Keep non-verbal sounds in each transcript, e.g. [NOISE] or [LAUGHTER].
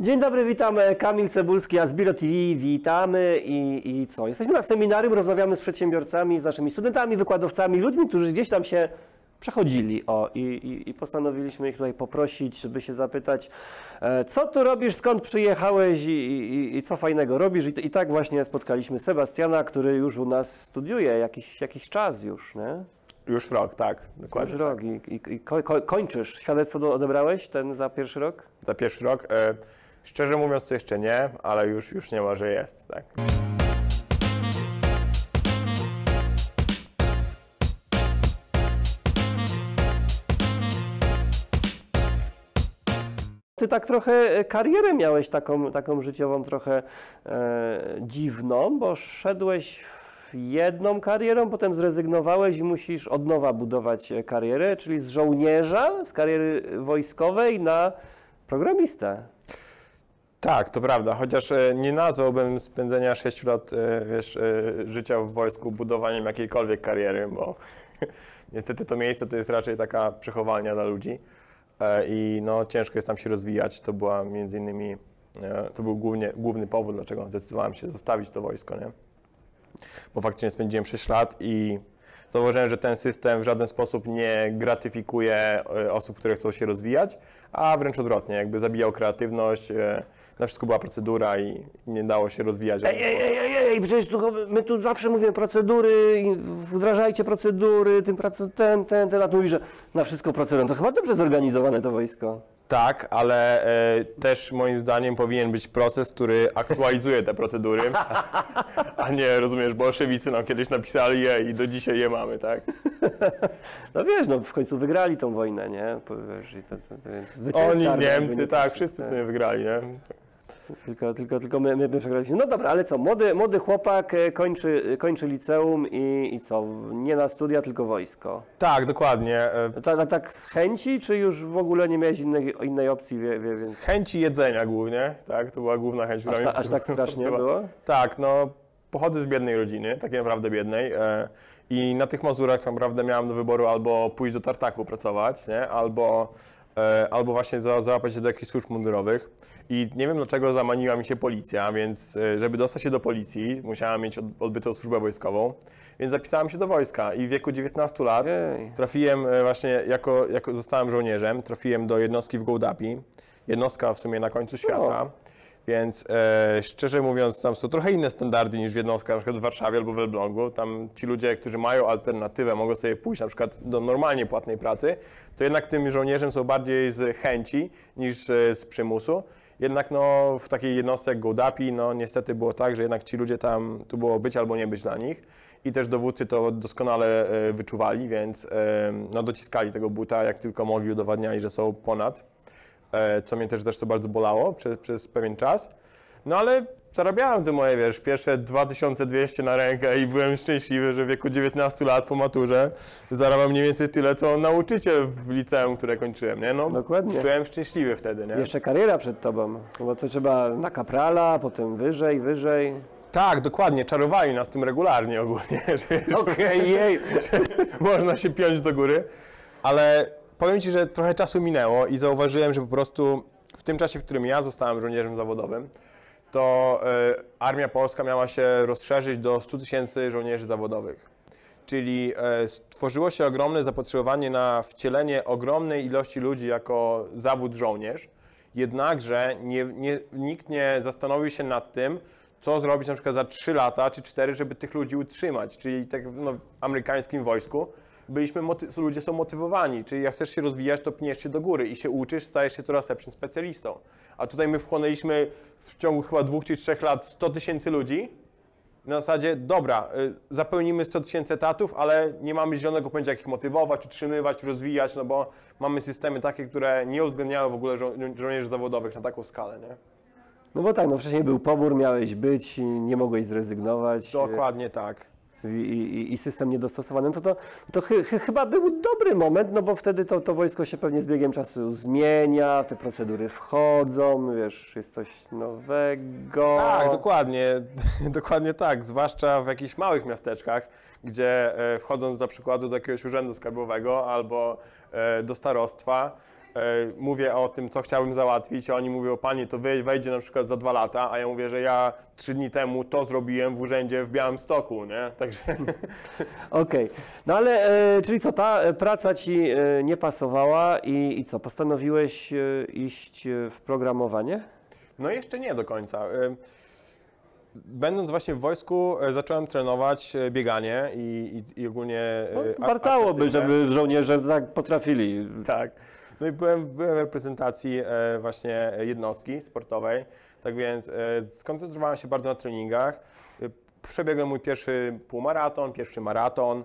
Dzień dobry, witamy. Kamil Cebulski, Asbiro TV, witamy i, i co? Jesteśmy na seminarium, rozmawiamy z przedsiębiorcami, z naszymi studentami, wykładowcami, ludźmi, którzy gdzieś tam się przechodzili. O, i, i, i postanowiliśmy ich tutaj poprosić, żeby się zapytać, e, co tu robisz, skąd przyjechałeś i, i, i co fajnego robisz. I, I tak właśnie spotkaliśmy Sebastiana, który już u nas studiuje jakiś, jakiś czas już, nie? Już rok, tak, Już dokładnie. rok i, i, i ko, ko, kończysz. Świadectwo do, odebrałeś ten za pierwszy rok? Za pierwszy rok. E, szczerze mówiąc, to jeszcze nie, ale już, już nie ma, że jest, tak. Ty tak trochę e, karierę miałeś taką, taką życiową trochę e, dziwną, bo szedłeś jedną karierą, potem zrezygnowałeś i musisz od nowa budować e, karierę, czyli z żołnierza, z kariery wojskowej na programistę. Tak, to prawda, chociaż e, nie nazwałbym spędzenia 6 lat e, wiesz, e, życia w wojsku budowaniem jakiejkolwiek kariery, bo [LAUGHS] niestety to miejsce to jest raczej taka przechowalnia dla ludzi i no, ciężko jest tam się rozwijać. To była między innymi, to był głównie, główny powód, dlaczego zdecydowałem się zostawić to wojsko, nie? Bo faktycznie spędziłem 6 lat i zauważyłem, że ten system w żaden sposób nie gratyfikuje e, osób, które chcą się rozwijać, a wręcz odwrotnie, jakby zabijał kreatywność, e, na wszystko była procedura i nie dało się rozwijać. Ej, ej, ej, ej, ej przecież tu, my tu zawsze mówimy procedury, wdrażajcie procedury, tym ten, ten, ten, a tu mówi, że na wszystko procedurą. To chyba dobrze zorganizowane to wojsko. Tak, ale e, też moim zdaniem powinien być proces, który aktualizuje te procedury, a nie, rozumiesz, bolszewicy nam kiedyś napisali je i do dzisiaj je mamy, tak? No wiesz, no w końcu wygrali tą wojnę, nie? Wiesz, i to, to, to Oni, Niemcy, nie tak, wszyscy sobie wygrali, nie? Tylko, tylko, tylko my, my, my przegraliśmy. No dobra, ale co? Młody, młody chłopak e, kończy, kończy liceum i, i co? Nie na studia, tylko wojsko. Tak, dokładnie. E, Ta, ta, tak z chęci, czy już w ogóle nie miałeś innej, innej opcji, wie, wie, Z więc... chęci jedzenia głównie, tak, to była główna chęć. Aż, ta, aż tak strasznie [LAUGHS] była- było? Tak, no pochodzę z biednej rodziny, takiej naprawdę biednej e, i na tych Mazurach tak naprawdę miałem do wyboru albo pójść do tartaku pracować, nie, albo, e, albo właśnie za, załapać się do jakichś służb mundurowych i nie wiem dlaczego zamaniła mi się policja, więc e, żeby dostać się do policji musiałem mieć od, odbytą służbę wojskową, więc zapisałem się do wojska i w wieku 19 lat Ej. Trafiłem e, właśnie, jako, jako zostałem żołnierzem, trafiłem do jednostki w Gołdapi. Jednostka w sumie na końcu świata. Więc e, szczerze mówiąc, tam są trochę inne standardy niż w jednostkach, na przykład w Warszawie albo w Elblągu. Tam ci ludzie, którzy mają alternatywę, mogą sobie pójść na przykład do normalnie płatnej pracy, to jednak tym żołnierzem są bardziej z chęci niż e, z przymusu. Jednak no, w takiej jednostce jak Gołdapi, no niestety było tak, że jednak ci ludzie tam, tu było być albo nie być dla nich. I też dowódcy to doskonale e, wyczuwali, więc e, no, dociskali tego buta, jak tylko mogli, udowadniali, że są ponad e, co mnie też też to bardzo bolało przez, przez pewien czas. No ale zarabiałem te moje, wiesz, pierwsze 2200 na rękę i byłem szczęśliwy, że w wieku 19 lat po maturze zarabiam mniej więcej tyle, co nauczyciel w liceum, które kończyłem, nie? No, Dokładnie. Byłem szczęśliwy wtedy, nie? Jeszcze kariera przed tobą, bo to trzeba na kaprala, potem wyżej, wyżej. Tak, dokładnie, czarowali nas tym regularnie ogólnie, [LAUGHS] że Okej, jej. można się piąć do góry, ale powiem Ci, że trochę czasu minęło i zauważyłem, że po prostu w tym czasie, w którym ja zostałem żołnierzem zawodowym, to e, Armia Polska miała się rozszerzyć do 100 tysięcy żołnierzy zawodowych. Czyli e, stworzyło się ogromne zapotrzebowanie na wcielenie ogromnej ilości ludzi jako zawód żołnierz, jednakże nie, nie, nikt nie zastanowił się nad tym, co zrobić na przykład za 3 lata czy 4, żeby tych ludzi utrzymać. Czyli tak no, w amerykańskim wojsku byliśmy, ludzie są motywowani, czyli jak chcesz się rozwijać, to pniesz się do góry i się uczysz, stajesz się coraz lepszym specjalistą. A tutaj my wchłonęliśmy w ciągu chyba dwóch czy trzech lat 100 tysięcy ludzi, na zasadzie, dobra, y, zapełnimy 100 tysięcy etatów, ale nie mamy zielonego pojęcia, jak ich motywować, utrzymywać, rozwijać, no bo mamy systemy takie, które nie uwzględniają w ogóle żo żołnierzy zawodowych na taką skalę, nie? No bo tak, no wcześniej był pobór, miałeś być, nie mogłeś zrezygnować. Dokładnie tak. I, i, i system niedostosowany, no to, to, to chy, chy, chyba był dobry moment, no bo wtedy to, to wojsko się pewnie z biegiem czasu zmienia, te procedury wchodzą, wiesz, jest coś nowego. Tak, dokładnie, [LAUGHS] dokładnie tak, zwłaszcza w jakichś małych miasteczkach, gdzie e, wchodząc na przykład do jakiegoś urzędu skarbowego albo e, do starostwa, mówię o tym, co chciałbym załatwić, a oni mówią, panie, to wej- wejdzie na przykład za dwa lata, a ja mówię, że ja trzy dni temu to zrobiłem w urzędzie w Białymstoku, nie? Także [LAUGHS] Okej. No ale, e, czyli co, ta e, praca ci e, nie pasowała i, i co, postanowiłeś e, iść e, w programowanie? No jeszcze nie do końca. Będąc właśnie w wojsku, zacząłem trenować bieganie i, i, i ogólnie. No, wartałoby, żeby żołnierze tak potrafili. Tak. No i byłem, byłem w reprezentacji e, właśnie jednostki sportowej, tak więc e, skoncentrowałem się bardzo na treningach. E, Przebiegłem mój pierwszy półmaraton, pierwszy maraton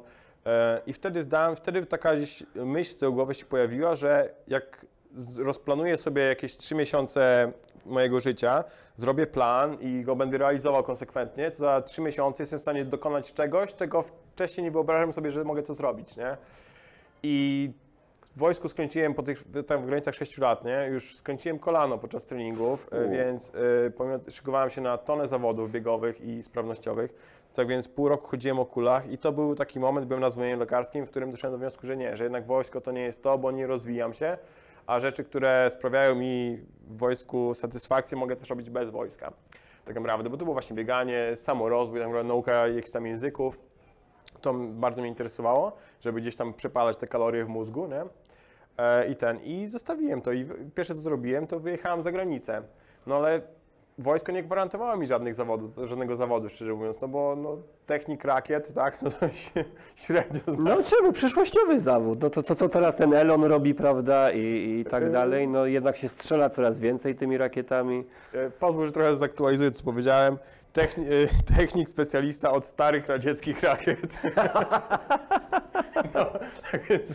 i wtedy zdałem, wtedy taka myśl z tyłu głowy się pojawiła, że jak rozplanuję sobie jakieś trzy miesiące mojego życia, zrobię plan i go będę realizował konsekwentnie, to za trzy miesiące jestem w stanie dokonać czegoś, czego wcześniej nie wyobrażałem sobie, że mogę to zrobić, nie? I w wojsku skręciłem po tych, tam w granicach 6 lat, nie? Już skręciłem kolano podczas treningów, e, U. więc e, pomimo, szykowałem się na tonę zawodów biegowych i sprawnościowych. Tak więc pół roku chodziłem o kulach i to był taki moment, byłem na zwolnieniu lekarskim, w którym doszedłem do wniosku, że nie, że jednak wojsko to nie jest to, bo nie rozwijam się, a rzeczy, które sprawiają mi w wojsku satysfakcję, mogę też robić bez wojska. Tak naprawdę, bo to było właśnie bieganie, samorozwój, tak naprawdę nauka jakichś tam języków. To bardzo mnie interesowało, żeby gdzieś tam przepalać te kalorie w mózgu, nie? E, I ten, i zostawiłem to. I pierwsze co zrobiłem, to wyjechałem za granicę. No ale wojsko nie gwarantowało mi żadnych zawodów, żadnego zawodu, szczerze mówiąc, no bo no, technik rakiet, tak, no to się [LAUGHS] średnio zna. No czemu? Przyszłościowy zawód. No to, to co teraz ten Elon robi, prawda, i, i tak dalej. No jednak się strzela coraz więcej tymi rakietami. E, Pozwól, że trochę zaktualizuję, co powiedziałem. Techni- e, [LAUGHS] technik specjalista od starych radzieckich rakiet. [LAUGHS] no, tak więc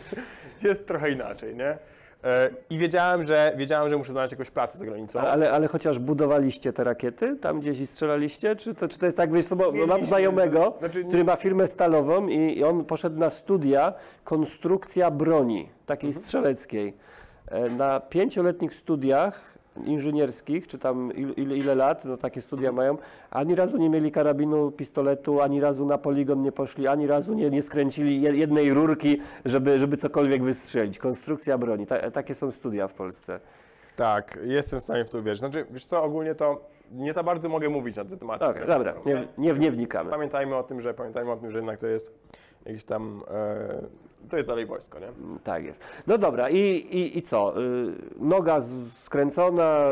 jest trochę inaczej, nie? E, I wiedziałem, że wiedziałem, że muszę znaleźć jakąś pracę za granicą. Ale, ale chociaż budowaliście te rakiety tam gdzieś i strzelaliście? Czy to, czy to jest tak, wiesz, bo Nie, mam znajomego, znaczy nie- który ma firmę stalową i, i on poszedł na studia konstrukcja broni, takiej Mhm. strzeleckiej. E, Na pięcioletnich studiach inżynierskich, czy tam il, ile, ile lat, no takie studia Mhm. mają, ani razu nie mieli karabinu, pistoletu, ani razu na poligon nie poszli, ani razu nie, nie skręcili je- jednej rurki, żeby, żeby cokolwiek wystrzelić. Konstrukcja broni. Ta, takie są studia w Polsce. Tak, jestem w stanie w to uwierzyć. Znaczy, wiesz co, ogólnie to nie za bardzo mogę mówić na te tematy. Okej, dobra, nie, nie, nie wnikamy. Pamiętajmy o tym, że pamiętajmy o tym, że jednak to jest jakieś tam, e, to jest dalej wojsko, nie? Tak jest. No dobra, i, i, i co? Y, Noga skręcona,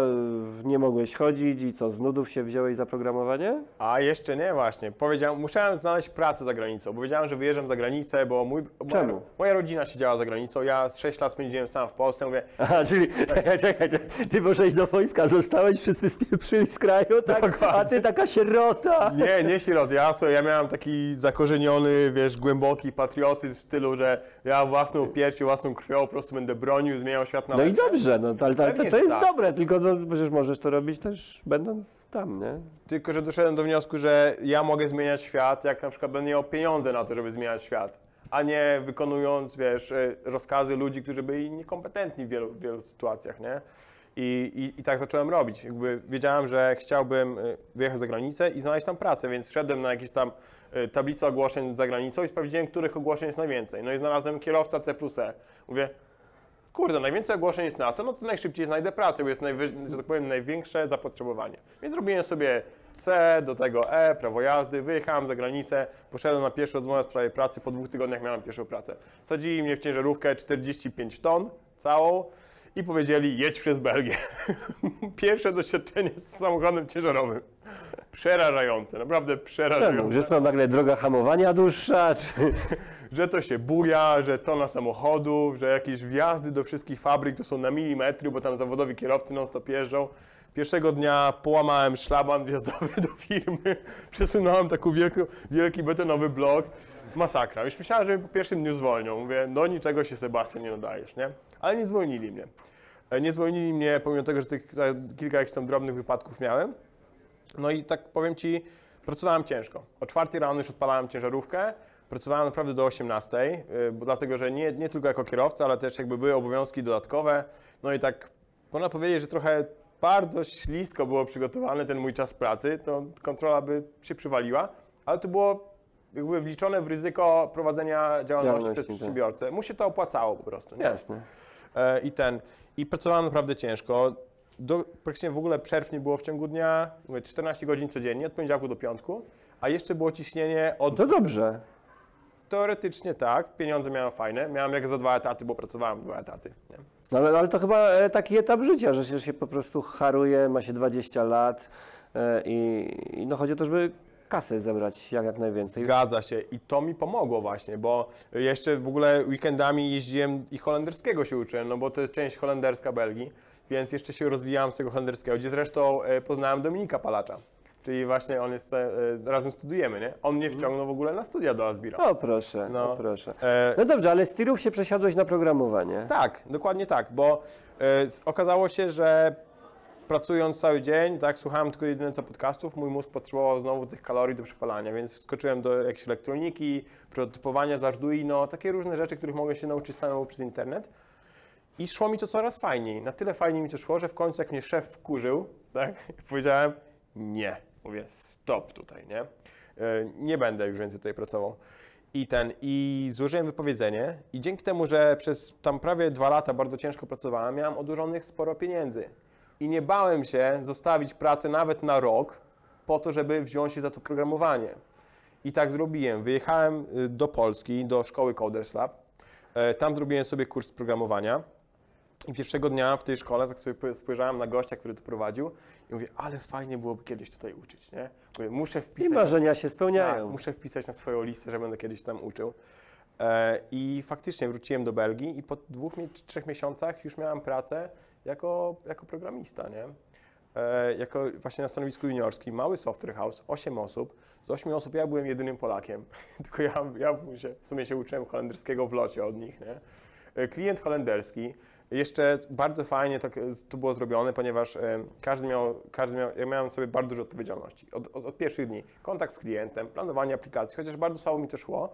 y, nie mogłeś chodzić i co? Z nudów się wziąłeś za programowanie? A jeszcze nie właśnie. Powiedziałem, musiałem znaleźć pracę za granicą, bo wiedziałem, że wyjeżdżam za granicę, bo mój, Czemu? Moja, moja rodzina siedziała za granicą. Ja z 6 lat spędziłem sam w Polsce. Mówię, Aha, czyli czekaj, [LAUGHS] [LAUGHS] czekaj, czekaj. ty poszedłeś do wojska, zostałeś, wszyscy spieprzyli z kraju, tak? A ty taka sierota. nie, nie sierot, ja, słuchaj, ja miałem taki zakorzeniony, wiesz, głęboki patriotyzm w stylu, że ja własną piersią, własną krwią po prostu będę bronił, zmieniał świat na No i lepsze. dobrze, no to, ale to, to, to jest tak. dobre, tylko no, przecież możesz to robić też będąc tam, nie? Tylko, że doszedłem do wniosku, że ja mogę zmieniać świat, jak na przykład będę miał pieniądze na to, żeby zmieniać świat, a nie wykonując, wiesz, e, rozkazy ludzi, którzy byli niekompetentni w wielu, w wielu sytuacjach, nie? I, i, I tak zacząłem robić. Jakby wiedziałem, że chciałbym e, wyjechać za granicę i znaleźć tam pracę, więc wszedłem na jakieś tam e, tablice ogłoszeń za granicą i sprawdziłem, których ogłoszeń jest najwięcej. No i znalazłem kierowca C plus E. Mówię, kurde, najwięcej ogłoszeń jest na to, no to najszybciej znajdę pracę, bo jest, najwyż- tak powiem, największe zapotrzebowanie. Więc zrobiłem sobie C, do tego E, prawo jazdy, wyjechałem za granicę, poszedłem na pierwszą rozmowę w sprawie pracy, po dwóch tygodniach miałem pierwszą pracę. Sadzili mnie w ciężarówkę 45 ton, całą i powiedzieli jedź przez Belgię. [LAUGHS] Pierwsze doświadczenie z samochodem ciężarowym. Przerażające, naprawdę przerażające Czemu? Że co, nagle droga hamowania dłuższa, czy... [LAUGHS] że to się buja, że tona samochodów, że jakieś wjazdy do wszystkich fabryk to są na milimetry, bo tam zawodowi kierowcy non stop jeżdżą. Pierwszego dnia połamałem szlaban wjazdowy [LAUGHS] do firmy, przesunąłem taki wielki, wielki betonowy blok. Masakra. Już myślałem, że mnie po pierwszym dniu zwolnią. Mówię, do niczego się Sebastian nie nadajesz, nie? Ale nie zwolnili mnie. E, Nie zwolnili mnie, pomimo tego, że tych e, kilka jakichś tam drobnych wypadków miałem. No i tak powiem Ci, pracowałem ciężko. O czwartej rano już odpalałem ciężarówkę, pracowałem naprawdę do 18, yy, bo dlatego, że nie, nie tylko jako kierowca, ale też jakby były obowiązki dodatkowe. No i tak można powiedzieć, że trochę bardzo ślisko było przygotowany ten mój czas pracy, to kontrola by się przywaliła, ale to było jakby wliczone w ryzyko prowadzenia działalności Działalności, przez tak. przedsiębiorcę. Mu się to opłacało po prostu. Nie? Jasne. E, I ten, i pracowałem naprawdę ciężko. Do, praktycznie w ogóle przerw nie było w ciągu dnia, mówię, 14 godzin codziennie, od poniedziałku do piątku, a jeszcze było ciśnienie od To dobrze. Teoretycznie tak, pieniądze miałem fajne. Miałem jak za dwa etaty, bo pracowałem dwa etaty. Nie? No ale, ale to chyba e, taki etap życia, że się, się po prostu haruje, ma się 20 lat e, i, i no chodzi o to, żeby kasę zebrać jak, jak najwięcej. Zgadza się i to mi pomogło właśnie, bo jeszcze w ogóle weekendami jeździłem i holenderskiego się uczyłem, no bo to jest część holenderska Belgii, więc jeszcze się rozwijałem z tego holenderskiego, gdzie zresztą e, poznałem Dominika Palacza. Czyli właśnie on jest, e, e, razem studujemy, nie? On mnie wciągnął w ogóle na studia do Asbira. O proszę, No. o proszę. E, No dobrze, ale z tirów się przesiadłeś na programowanie. Tak, dokładnie tak, bo e, s- okazało się, że pracując cały dzień, tak, słuchałem tylko jedynie co podcastów, mój mózg potrzebował znowu tych kalorii do przepalania, więc wskoczyłem do jakiejś elektroniki, prototypowania z Arduino, takie różne rzeczy, których mogłem się nauczyć samemu przez internet. I szło mi to coraz fajniej. Na tyle fajnie mi to szło, że w końcu jak mnie szef wkurzył, tak, [LAUGHS] powiedziałem nie. Mówię stop tutaj, nie? E, Nie będę już więcej tutaj pracował. I ten, i złożyłem wypowiedzenie i dzięki temu, że przez tam prawie dwa lata bardzo ciężko pracowałem, miałem odłożonych sporo pieniędzy. I nie bałem się zostawić pracy nawet na rok po to, żeby wziąć się za to programowanie. I tak zrobiłem. Wyjechałem y, do Polski, do szkoły Coders Lab. E, Tam zrobiłem sobie kurs programowania. I pierwszego dnia w tej szkole tak sobie po- spojrzałem na gościa, który to prowadził i mówię, ale fajnie byłoby kiedyś tutaj uczyć, nie? Mówię, muszę I wpisać... marzenia się Tak, spełniają. muszę wpisać na swoją listę, że będę kiedyś tam uczył. E, I faktycznie wróciłem do Belgii i po dwóch, trzech miesiącach już miałem pracę jako, jako programista, nie? E, jako właśnie na stanowisku juniorskim, mały software house, 8 osób. Z 8 osób ja byłem jedynym Polakiem, [LAUGHS] tylko ja, ja się, w sumie się uczyłem holenderskiego w locie od nich, nie? E, Klient holenderski. Jeszcze bardzo fajnie tak, to było zrobione, ponieważ każdy miał, każdy miał, ja miałem sobie bardzo dużo odpowiedzialności. Od, od, od pierwszych dni. Kontakt z klientem, planowanie aplikacji, chociaż bardzo słabo mi to szło,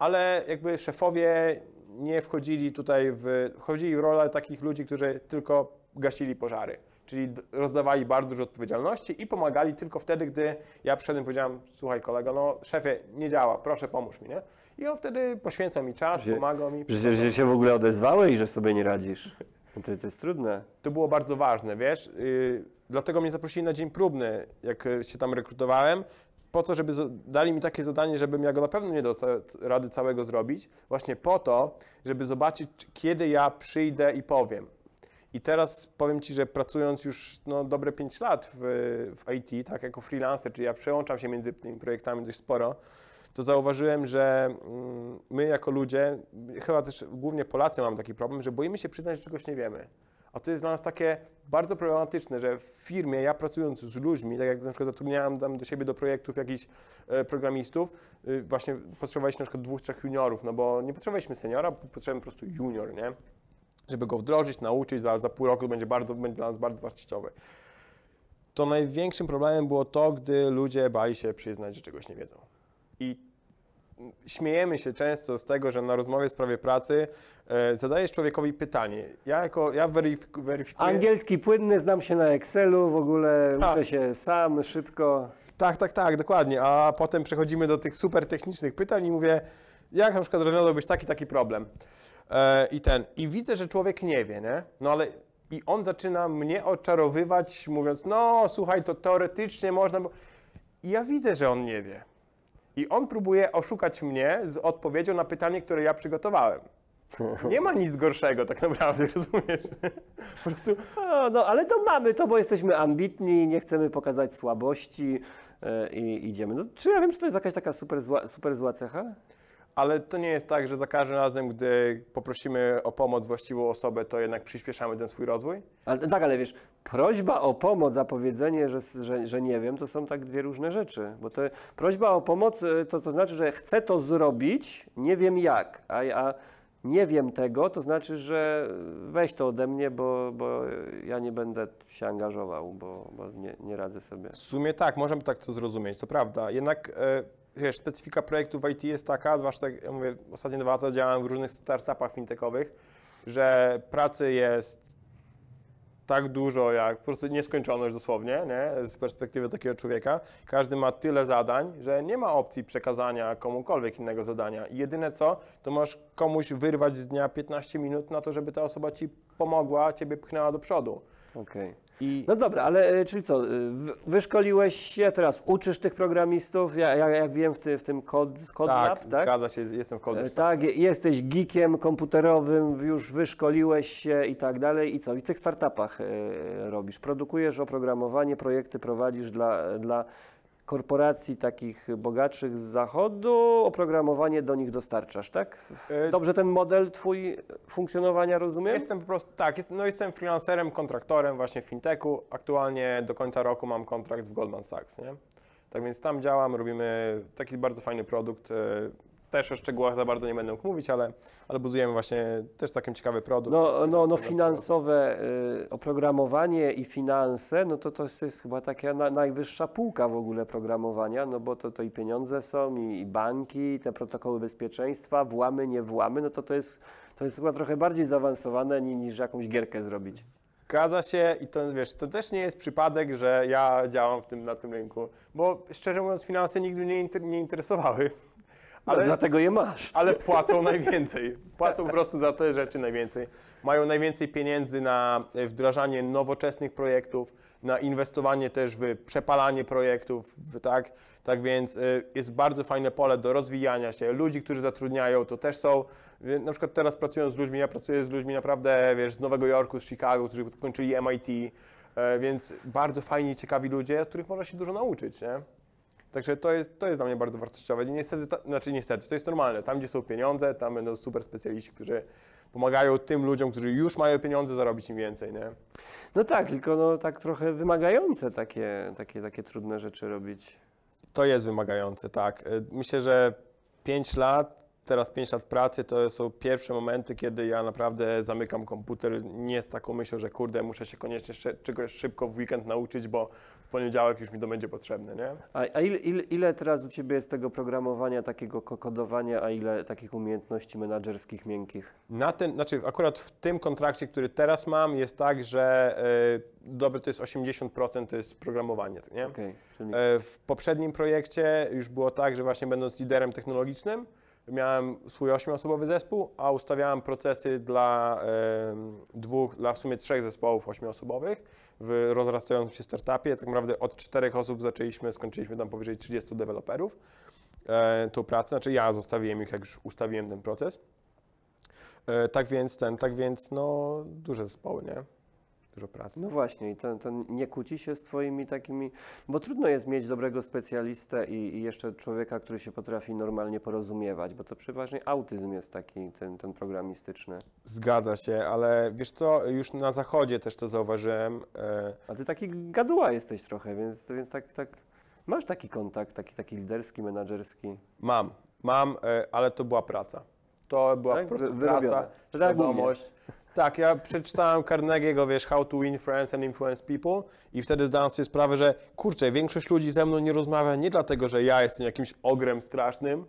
ale jakby szefowie nie wchodzili tutaj w, wchodzili w rolę takich ludzi, którzy tylko gasili pożary. Czyli rozdawali bardzo dużo odpowiedzialności i pomagali tylko wtedy, gdy ja przyszedłem i powiedziałem, słuchaj kolego, no szefie, nie działa, proszę pomóż mi, nie? I on wtedy poświęca mi czas, Że- pomaga mi. Że, że się w ogóle odezwałeś, że sobie nie radzisz. No To, to jest trudne. to było bardzo ważne, wiesz. Yy, dlatego mnie zaprosili na dzień próbny, jak się tam rekrutowałem, po to, żeby dali mi takie zadanie, żebym ja go na pewno nie dał rady całego zrobić, właśnie po to, żeby zobaczyć, czy- kiedy ja przyjdę i powiem. I teraz powiem Ci, że pracując już no, dobre 5 lat w, w IT, tak jako freelancer, czyli ja przełączam się między tymi projektami dość sporo, to zauważyłem, że mm, my jako ludzie, chyba też głównie Polacy mamy taki problem, że boimy się przyznać, że czegoś nie wiemy. A to jest dla nas takie bardzo problematyczne, że w firmie, ja pracując z ludźmi, tak jak na przykład zatrudniałem tam do siebie do projektów jakichś e, programistów, y, właśnie potrzebowaliśmy na przykład dwóch, trzech juniorów, no bo nie potrzebowaliśmy seniora, potrzebujemy po prostu junior, nie? Żeby go wdrożyć, nauczyć, za, za pół roku będzie, bardzo, będzie dla nas bardzo wartościowy. To największym problemem było to, gdy ludzie bali się przyznać, że czegoś nie wiedzą. I śmiejemy się często z tego, że na rozmowie w sprawie pracy e, zadajesz człowiekowi pytanie. Ja jako, ja weryfik, weryfikuję... Angielski płynny, znam się na Excelu, w ogóle Tak. uczę się sam, szybko. Tak, tak, tak, dokładnie. A potem przechodzimy do tych super technicznych pytań i mówię, jak na przykład rozwiązałbyś taki, taki problem. E, I ten. I widzę, że człowiek nie wie, nie? No ale i on zaczyna mnie oczarowywać, mówiąc, no słuchaj, to teoretycznie można. bo-" I ja widzę, że on nie wie. I on próbuje oszukać mnie z odpowiedzią na pytanie, które ja przygotowałem. Nie ma nic gorszego tak naprawdę, [LAUGHS] rozumiesz? Po prostu No, no, ale to mamy to, bo jesteśmy ambitni, nie chcemy pokazać słabości e, i idziemy. No, czy ja wiem, czy to jest jakaś taka super zła, super zła cecha? Ale to nie jest tak, że za każdym razem, gdy poprosimy o pomoc właściwą osobę, to jednak przyspieszamy ten swój rozwój? Ale, tak, ale wiesz, prośba o pomoc, a powiedzenie, że, że, że nie wiem, to są tak dwie różne rzeczy. Bo to prośba o pomoc e, to, to znaczy, że chcę to zrobić, nie wiem jak, a, a nie wiem tego, to znaczy, że weź to ode mnie, bo, bo ja nie będę się angażował, bo, bo nie, nie radzę sobie. W sumie tak, możemy tak to zrozumieć, to prawda. Jednak e, wiesz, specyfika projektu w IT jest taka, zwłaszcza jak ja mówię, ostatnie dwa lata działałem w różnych startupach fintechowych, że pracy jest tak dużo, jak po prostu nieskończoność dosłownie, nie? z perspektywy takiego człowieka. Każdy ma tyle zadań, że nie ma opcji przekazania komukolwiek innego zadania. I jedyne co, to możesz komuś wyrwać z dnia 15 minut na to, żeby ta osoba ci pomogła, ciebie pchnęła do przodu. Okej. I No dobra, ale e, czyli co, e, wy- wyszkoliłeś się, teraz uczysz tych programistów, ja, ja, jak wiem w, ty, w tym Code, code tak, Lab, tak? zgadza się, jestem w E. Tak, je- jesteś geekiem komputerowym, już wyszkoliłeś się i tak dalej. I co? I w tych startupach e, robisz? Produkujesz oprogramowanie, projekty prowadzisz dla, dla korporacji takich bogatszych z zachodu, oprogramowanie do nich dostarczasz, tak? E, Dobrze ten model twój funkcjonowania rozumiem? Jestem po prostu, tak, jest, no jestem freelancerem, kontraktorem właśnie w fintechu. Aktualnie do końca roku mam kontrakt w Goldman Sachs, nie? Tak więc tam działam, robimy taki bardzo fajny produkt. Też o szczegółach za bardzo nie będę mógł mówić, ale, ale budujemy właśnie też taki ciekawy produkt. No, no, no finansowe y, oprogramowanie i finanse, no to to jest chyba taka na, najwyższa półka w ogóle programowania, no bo to, to i pieniądze są, i, i banki, i te protokoły bezpieczeństwa, włamy, nie włamy, no to to jest, to jest chyba trochę bardziej zaawansowane ni, niż jakąś gierkę zrobić. Zgadza się i to wiesz, to też nie jest przypadek, że ja działam w tym, na tym rynku, bo szczerze mówiąc finanse nigdy mnie nie, inter, nie interesowały. Ale Ale, dlatego je masz. ale płacą [LAUGHS] najwięcej. Płacą po prostu za te rzeczy najwięcej. Mają najwięcej pieniędzy na e, wdrażanie nowoczesnych projektów, na inwestowanie też w przepalanie projektów, tak? Tak więc y, jest bardzo fajne pole do rozwijania się. Ludzi, którzy zatrudniają, to też są, na przykład teraz pracując z ludźmi, ja pracuję z ludźmi naprawdę, wiesz, z Nowego Jorku, z Chicago, którzy kończyli MIT, e, więc bardzo fajni, ciekawi ludzie, od których można się dużo nauczyć, nie? Także to jest, to jest dla mnie bardzo wartościowe. Niestety, ta, znaczy niestety, to jest normalne. Tam, gdzie są pieniądze, tam będą super specjaliści, którzy pomagają tym ludziom, którzy już mają pieniądze, zarobić im więcej, nie? No tak, tylko no tak trochę wymagające takie, takie, takie trudne rzeczy robić. To jest wymagające, tak. Y, Myślę, że 5 lat, teraz 5 lat pracy, to są pierwsze momenty, kiedy ja naprawdę zamykam komputer nie z taką myślą, że kurde, muszę się koniecznie czegoś szybko w weekend nauczyć, bo w poniedziałek już mi to będzie potrzebne, nie? A, a ile, ile, ile teraz u Ciebie jest tego programowania, takiego ko- kodowania, a ile takich umiejętności menadżerskich miękkich? Na ten, znaczy akurat w tym kontrakcie, który teraz mam, jest tak, że y, dobre to jest 80% to jest programowanie, nie? Okej, czyli E, W poprzednim projekcie już było tak, że właśnie będąc liderem technologicznym, miałem swój ośmioosobowy zespół, a ustawiałem procesy dla dwóch, dla w sumie trzech zespołów ośmioosobowych w rozrastającym się startupie. Tak naprawdę od czterech osób zaczęliśmy, skończyliśmy tam powyżej 30 deweloperów e, tą pracę. Znaczy ja zostawiłem ich, jak już ustawiłem ten proces. E, tak więc ten, tak więc no duże zespoły, nie? Dużo pracy. No właśnie, i ten, ten nie kłóci się z Twoimi takimi, bo trudno jest mieć dobrego specjalistę i, i jeszcze człowieka, który się potrafi normalnie porozumiewać, bo to przeważnie autyzm jest taki, ten, ten programistyczny. Zgadza się, ale wiesz co, już na zachodzie też to zauważyłem. E, A Ty taki gaduła jesteś trochę, więc, więc tak, tak masz taki kontakt, taki, taki liderski, menadżerski. mam, mam, e, ale to była praca. To była Tak? po prostu Wy- wyrobione. praca, To tak świadomość. Tak, ja przeczytałem Carnegie'ego, wiesz, How to Win Friends and Influence People i wtedy zdałem sobie sprawę, że kurczę, większość ludzi ze mną nie rozmawia nie dlatego, że ja jestem jakimś ogrem strasznym,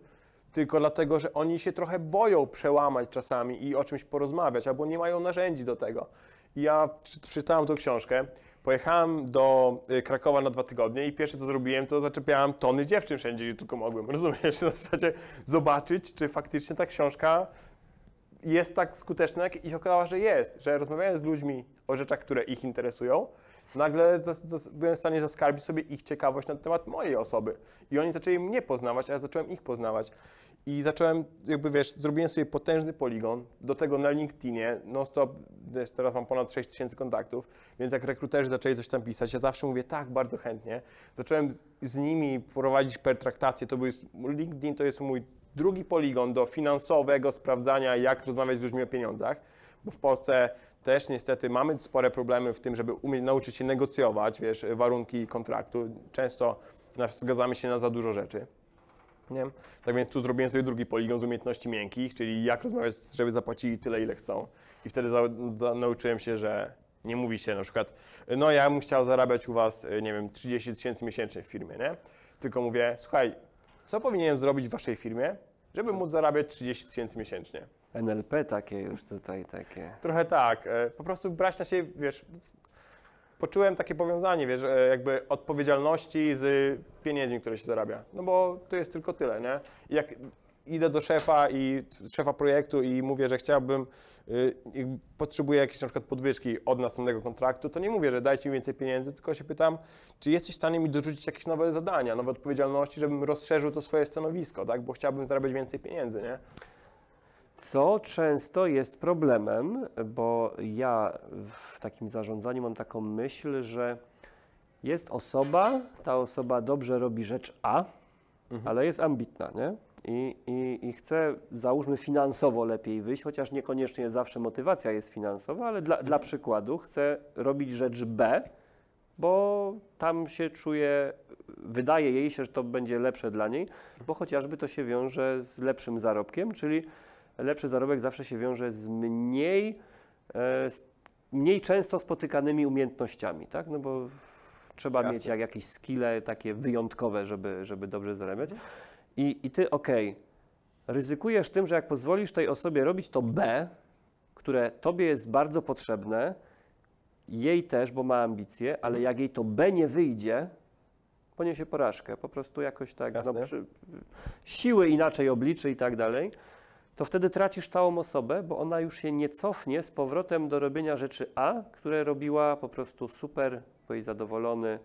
tylko dlatego, że oni się trochę boją przełamać czasami i o czymś porozmawiać, albo nie mają narzędzi do tego. I ja czy- przeczytałem tą książkę, pojechałem do y, Krakowa na dwa tygodnie i pierwsze co zrobiłem, to zaczepiałem tony dziewczyn wszędzie, gdzie tylko mogłem. [LAUGHS] Rozumiesz? Na zasadzie zobaczyć, czy faktycznie ta książka jest tak skuteczna, jak i się okazało, że jest, że rozmawiając z ludźmi o rzeczach, które ich interesują, nagle byłem w stanie zaskarbić sobie ich ciekawość na temat mojej osoby. I oni zaczęli mnie poznawać, a ja zacząłem ich poznawać. I zacząłem, jakby wiesz, zrobiłem sobie potężny poligon, do tego na LinkedInie, non-stop, teraz mam ponad 6 tysięcy kontaktów, więc jak rekruterzy zaczęli coś tam pisać, ja zawsze mówię tak, bardzo chętnie. Zacząłem z, z nimi prowadzić pertraktacje, to był, LinkedIn to jest mój drugi poligon do finansowego sprawdzania, jak rozmawiać z ludźmi o pieniądzach, bo w Polsce też niestety mamy spore problemy w tym, żeby umieć nauczyć się negocjować, wiesz, warunki kontraktu. Często zgadzamy się na za dużo rzeczy. Nie? Tak więc tu zrobiłem sobie drugi poligon z umiejętności miękkich, czyli jak rozmawiać, żeby zapłacili tyle, ile chcą. I wtedy za, za, nauczyłem się, że nie mówi się na przykład, no ja bym chciał zarabiać u was, y, nie wiem, 30 tysięcy miesięcznie w firmie, nie? Tylko mówię, słuchaj, co powinienem zrobić w waszej firmie, żeby móc zarabiać 30 tysięcy miesięcznie? NLP takie już tutaj, takie. Trochę tak, e, po prostu brać na siebie, wiesz, poczułem takie powiązanie, wiesz, e, jakby odpowiedzialności z pieniędzmi, które się zarabia. No bo to jest tylko tyle, nie? I jak idę do szefa i szefa projektu i mówię, że chciałbym, y, potrzebuję jakiejś na przykład podwyżki od następnego kontraktu, to nie mówię, że dajcie mi więcej pieniędzy, tylko się pytam, czy jesteś w stanie mi dorzucić jakieś nowe zadania, nowe odpowiedzialności, żebym rozszerzył to swoje stanowisko, tak? Bo chciałbym zarabiać więcej pieniędzy, nie? Co często jest problemem, bo ja w takim zarządzaniu mam taką myśl, że jest osoba, ta osoba dobrze robi rzecz A, ale jest ambitna, nie? I, i, I chce, załóżmy, finansowo lepiej wyjść, chociaż niekoniecznie zawsze motywacja jest finansowa, ale dla, dla przykładu chce robić rzecz B, bo tam się czuje, wydaje jej się, że to będzie lepsze dla niej, bo chociażby to się wiąże z lepszym zarobkiem, czyli lepszy zarobek zawsze się wiąże z mniej, e, z mniej często spotykanymi umiejętnościami, tak? No bo trzeba Jasne. mieć jak, jakieś skille takie wyjątkowe, żeby, żeby dobrze zarabiać. I, i ty, okej, ryzykujesz tym, że jak pozwolisz tej osobie robić to B, które tobie jest bardzo potrzebne, jej też, bo ma ambicje, ale jak jej to B nie wyjdzie, poniesie porażkę. Po prostu jakoś tak, no, przy, siły inaczej obliczy i tak dalej, to wtedy tracisz całą osobę, bo ona już się nie cofnie z powrotem do robienia rzeczy A, które robiła po prostu super, byłeś zadowolony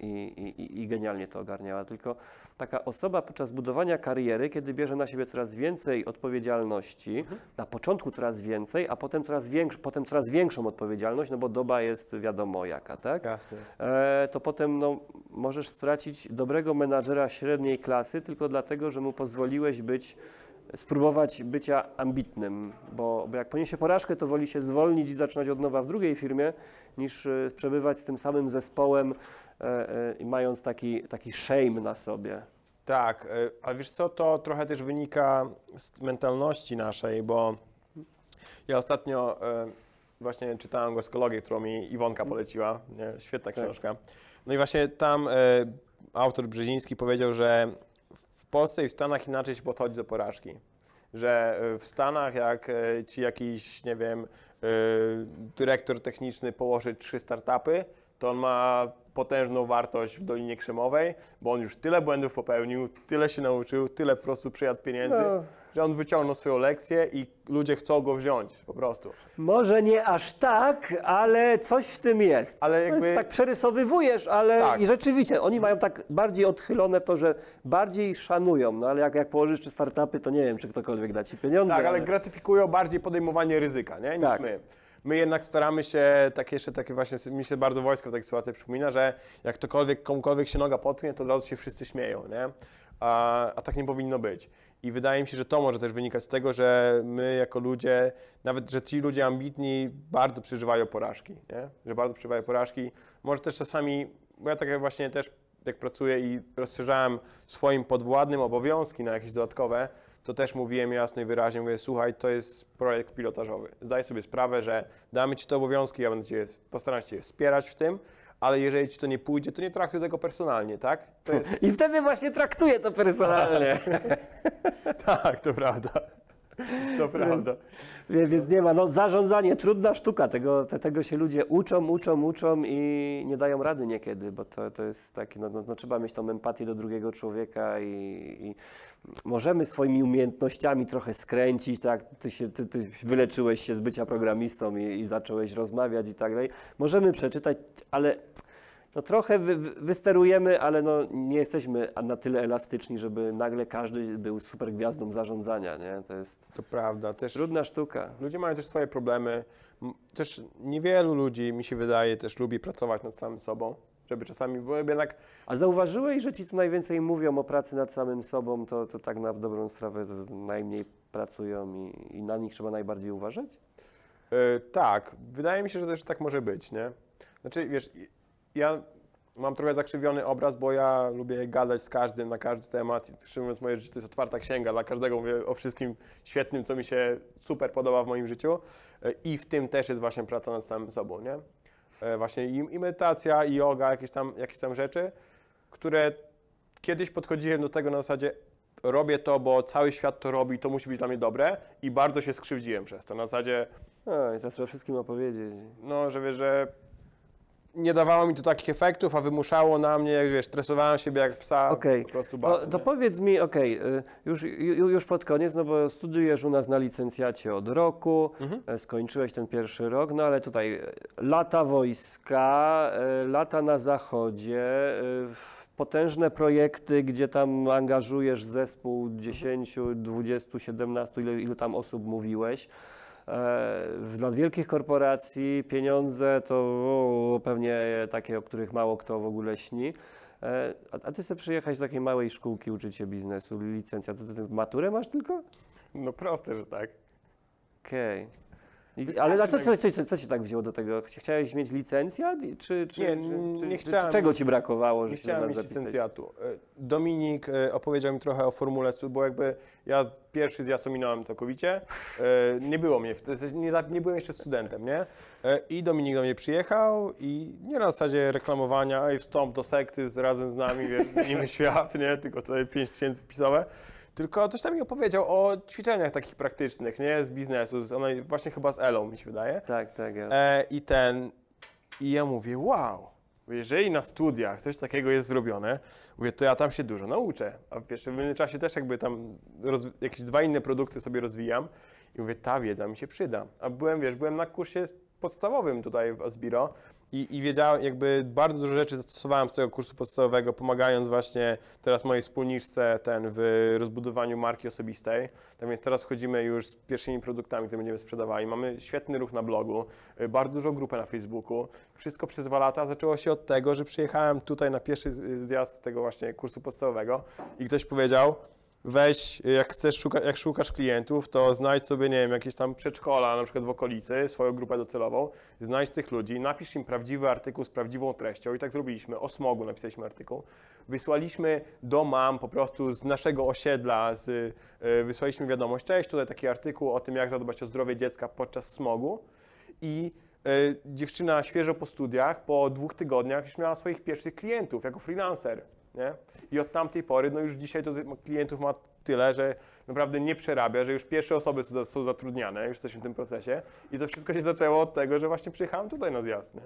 i, i, i- genialnie to ogarniała. Tylko taka osoba podczas budowania kariery, kiedy bierze na siebie coraz więcej odpowiedzialności, na początku coraz więcej, a potem coraz, większ, potem coraz większą odpowiedzialność, no bo doba jest wiadomo jaka, tak? Jasne. e, to potem no, możesz stracić dobrego menadżera średniej klasy tylko dlatego, że mu pozwoliłeś być, spróbować bycia ambitnym, bo, bo jak poniesie porażkę, to woli się zwolnić i zaczynać od nowa w drugiej firmie, niż e, przebywać z tym samym zespołem e, e, i mając taki, taki shame na sobie. Tak, y, ale wiesz co, to trochę też wynika z mentalności naszej, bo ja ostatnio y, właśnie czytałem Goskologię, którą mi Iwonka poleciła, nie? świetna Tak. książka. No i właśnie tam autor Brzeziński powiedział, że Polsce i w Stanach inaczej się podchodzi do porażki. Że y, w Stanach jak y, ci jakiś, nie wiem, y, dyrektor techniczny położy trzy startupy, to on ma potężną wartość w Dolinie Krzemowej, bo on już tyle błędów popełnił, tyle się nauczył, tyle po prostu przyjadł pieniędzy, No. Że on wyciągnął swoją lekcję i ludzie chcą go wziąć po prostu. Może nie aż tak, ale coś w tym jest. Ale jakby- jest, tak przerysowywujesz, ale Tak. i rzeczywiście oni mają tak bardziej odchylone w to, że bardziej szanują, no ale jak, jak położysz czy startupy, to nie wiem, czy ktokolwiek da ci pieniądze. Tak, ale gratyfikują bardziej podejmowanie ryzyka, nie? Niż Tak. my. My jednak staramy się, tak jeszcze takie właśnie, mi się bardzo wojsko w takich sytuacjach przypomina, że jak ktokolwiek, komukolwiek się noga potknie, to od razu się wszyscy śmieją, nie? A, a tak nie powinno być. I wydaje mi się, że to może też wynikać z tego, że my jako ludzie, nawet że ci ludzie ambitni bardzo przeżywają porażki, nie? Że bardzo przeżywają porażki. Może też czasami, bo ja tak właśnie też jak pracuję i rozszerzałem swoim podwładnym obowiązki na jakieś dodatkowe, to też mówiłem jasno i wyraźnie, mówię, słuchaj, to jest projekt pilotażowy. Zdaj sobie sprawę, że damy Ci te obowiązki, ja będę cię, postaram się Cię wspierać w tym, ale jeżeli Ci to nie pójdzie, to nie traktuj tego personalnie, tak? Jest, [LAUGHS] I wtedy właśnie traktuję to personalnie. [LAUGHS] tak, to prawda. To prawda. Wie- Więc nie ma, no zarządzanie, trudna sztuka, tego, te, tego się ludzie uczą, uczą, uczą i nie dają rady niekiedy, bo to, to jest takie, no, no, no trzeba mieć tą empatię do drugiego człowieka i, i możemy swoimi umiejętnościami trochę skręcić, tak, ty, się, ty, ty wyleczyłeś się z bycia programistą i, i zacząłeś rozmawiać i tak dalej, możemy przeczytać, ale no trochę wy, wy- wysterujemy, ale no nie jesteśmy na tyle elastyczni, żeby nagle każdy był super gwiazdą zarządzania, nie, to jest To prawda. Też trudna sztuka. ludzie mają też swoje problemy. M- Też niewielu ludzi, mi się wydaje, też lubi pracować nad samym sobą, żeby czasami, bo jednak A zauważyłeś, że ci, co najwięcej mówią o pracy nad samym sobą, to, to tak na dobrą sprawę to najmniej pracują i, i na nich trzeba najbardziej uważać? E, tak, wydaje mi się, że też tak może być, nie? Znaczy, wiesz, i- ja mam trochę zakrzywiony obraz, bo ja lubię gadać z każdym na każdy temat. I mówiąc, moje życie to jest otwarta księga. Dla każdego mówię o wszystkim świetnym, co mi się super podoba w moim życiu. E, I w tym też jest właśnie praca nad samym sobą, nie? E, Właśnie i, i medytacja, i yoga, jakieś tam, jakieś tam rzeczy, które kiedyś podchodziłem do tego na zasadzie robię to, bo cały świat to robi, to musi być dla mnie dobre i bardzo się skrzywdziłem przez to. Na zasadzie A, i teraz trzeba wszystkim opowiedzieć. no, że wiesz, że nie dawało mi to takich efektów, a wymuszało na mnie, wiesz, stresowałem siebie jak psa, Okej, po prostu to, bardzo. to powiedz mi, okej, y, już, ju- już pod koniec, no bo studiujesz u nas na licencjacie od roku, Mhm. e, skończyłeś ten pierwszy rok, no ale tutaj e, lata wojska, e, lata na zachodzie, potężne projekty, gdzie tam angażujesz zespół 10, 20, 17, ilu, ilu tam osób mówiłeś. E, Dla wielkich korporacji pieniądze to o, pewnie takie, o których mało kto w ogóle śni. E, A, a ty sobie przyjechać do takiej małej szkółki uczyć się biznesu, licencja, to ty, ty maturę masz tylko? No proste, że tak. Okej. Wystarczy Ale co, co, co, co, cię tak wzięło do tego? Chcia- Chciałeś mieć licencjat? I- Czy, czy, Nie, czy, nie czy, chciałem. czego ci brakowało, że Nie się chciałem mieć zapisać? licencjatu. E, Dominik e, opowiedział mi trochę o formule, bo jakby ja pierwszy zjazd ominąłem całkowicie. E, Nie było mnie, nie, nie byłem jeszcze studentem, nie? I Dominik do mnie przyjechał i nie na zasadzie reklamowania, ej, wstąp do sekty z, razem z nami, wiesz, zmienimy [LAUGHS] świat, nie? Tylko tutaj 5 tysięcy wpisowe. Tylko coś tam mi opowiedział o ćwiczeniach takich praktycznych, nie? Z biznesu, z, ona, właśnie chyba z Elą, mi się wydaje. Tak, tak. Ja. E, I ten, i ja mówię, wow, jeżeli na studiach coś takiego jest zrobione, mówię, to ja tam się dużo nauczę. A wiesz, w międzyczasie też jakby tam roz, jakieś dwa inne produkty sobie rozwijam i mówię, ta wiedza mi się przyda. A byłem, wiesz, byłem na kursie podstawowym tutaj w Asbiro i, i wiedziałem, jakby bardzo dużo rzeczy zastosowałem z tego kursu podstawowego, pomagając właśnie teraz mojej wspólniczce ten w rozbudowaniu marki osobistej. Tak więc teraz wchodzimy już z pierwszymi produktami, które będziemy sprzedawali. Mamy świetny ruch na blogu, y, bardzo dużą grupę na Facebooku. Wszystko przez dwa lata zaczęło się od tego, że przyjechałem tutaj na pierwszy zjazd tego właśnie kursu podstawowego i ktoś powiedział, weź, jak chcesz szuka, jak szukasz klientów, to znajdź sobie, nie wiem, jakieś tam przedszkola, na przykład w okolicy, swoją grupę docelową, znajdź tych ludzi, napisz im prawdziwy artykuł z prawdziwą treścią i tak zrobiliśmy. O smogu napisaliśmy artykuł. Wysłaliśmy do mam po prostu z naszego osiedla, z, y, wysłaliśmy wiadomość, cześć, tutaj taki artykuł o tym, jak zadbać o zdrowie dziecka podczas smogu i y, dziewczyna świeżo po studiach, po dwóch tygodniach już miała swoich pierwszych klientów jako freelancer, nie? I od tamtej pory, no już dzisiaj to klientów ma tyle, że naprawdę nie przerabia, że już pierwsze osoby są, są zatrudniane, już jesteśmy w tym procesie i to wszystko się zaczęło od tego, że właśnie przyjechałem tutaj na zjazd, nie?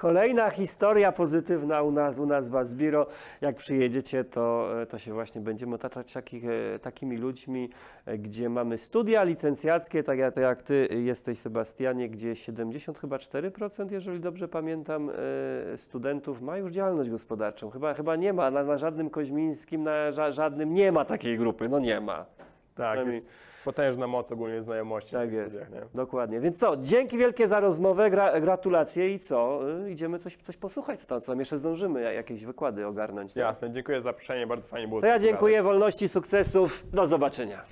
Kolejna historia pozytywna u nas, u nas w Asbiro. Jak przyjedziecie, to, to się właśnie będziemy otaczać takich, e, takimi ludźmi, e, gdzie mamy studia licencjackie, tak jak, jak ty jesteś, Sebastianie, gdzie 70 chyba 4%, jeżeli dobrze pamiętam, e, studentów ma już działalność gospodarczą. Chyba, chyba nie ma, na, na żadnym Koźmińskim, na ża, żadnym nie ma takiej grupy, no nie ma. Tak, jest potężna moc ogólnie znajomości Tak w tych jest, studiach, nie? dokładnie. Więc co, dzięki wielkie za rozmowę, gra, gratulacje i co, y, idziemy coś, coś posłuchać, co tam, co tam jeszcze zdążymy, ja- jakieś wykłady ogarnąć. nie? Jasne, dziękuję za zaproszenie, bardzo fajnie było To ja dziękuję, wolności, sukcesów, do zobaczenia.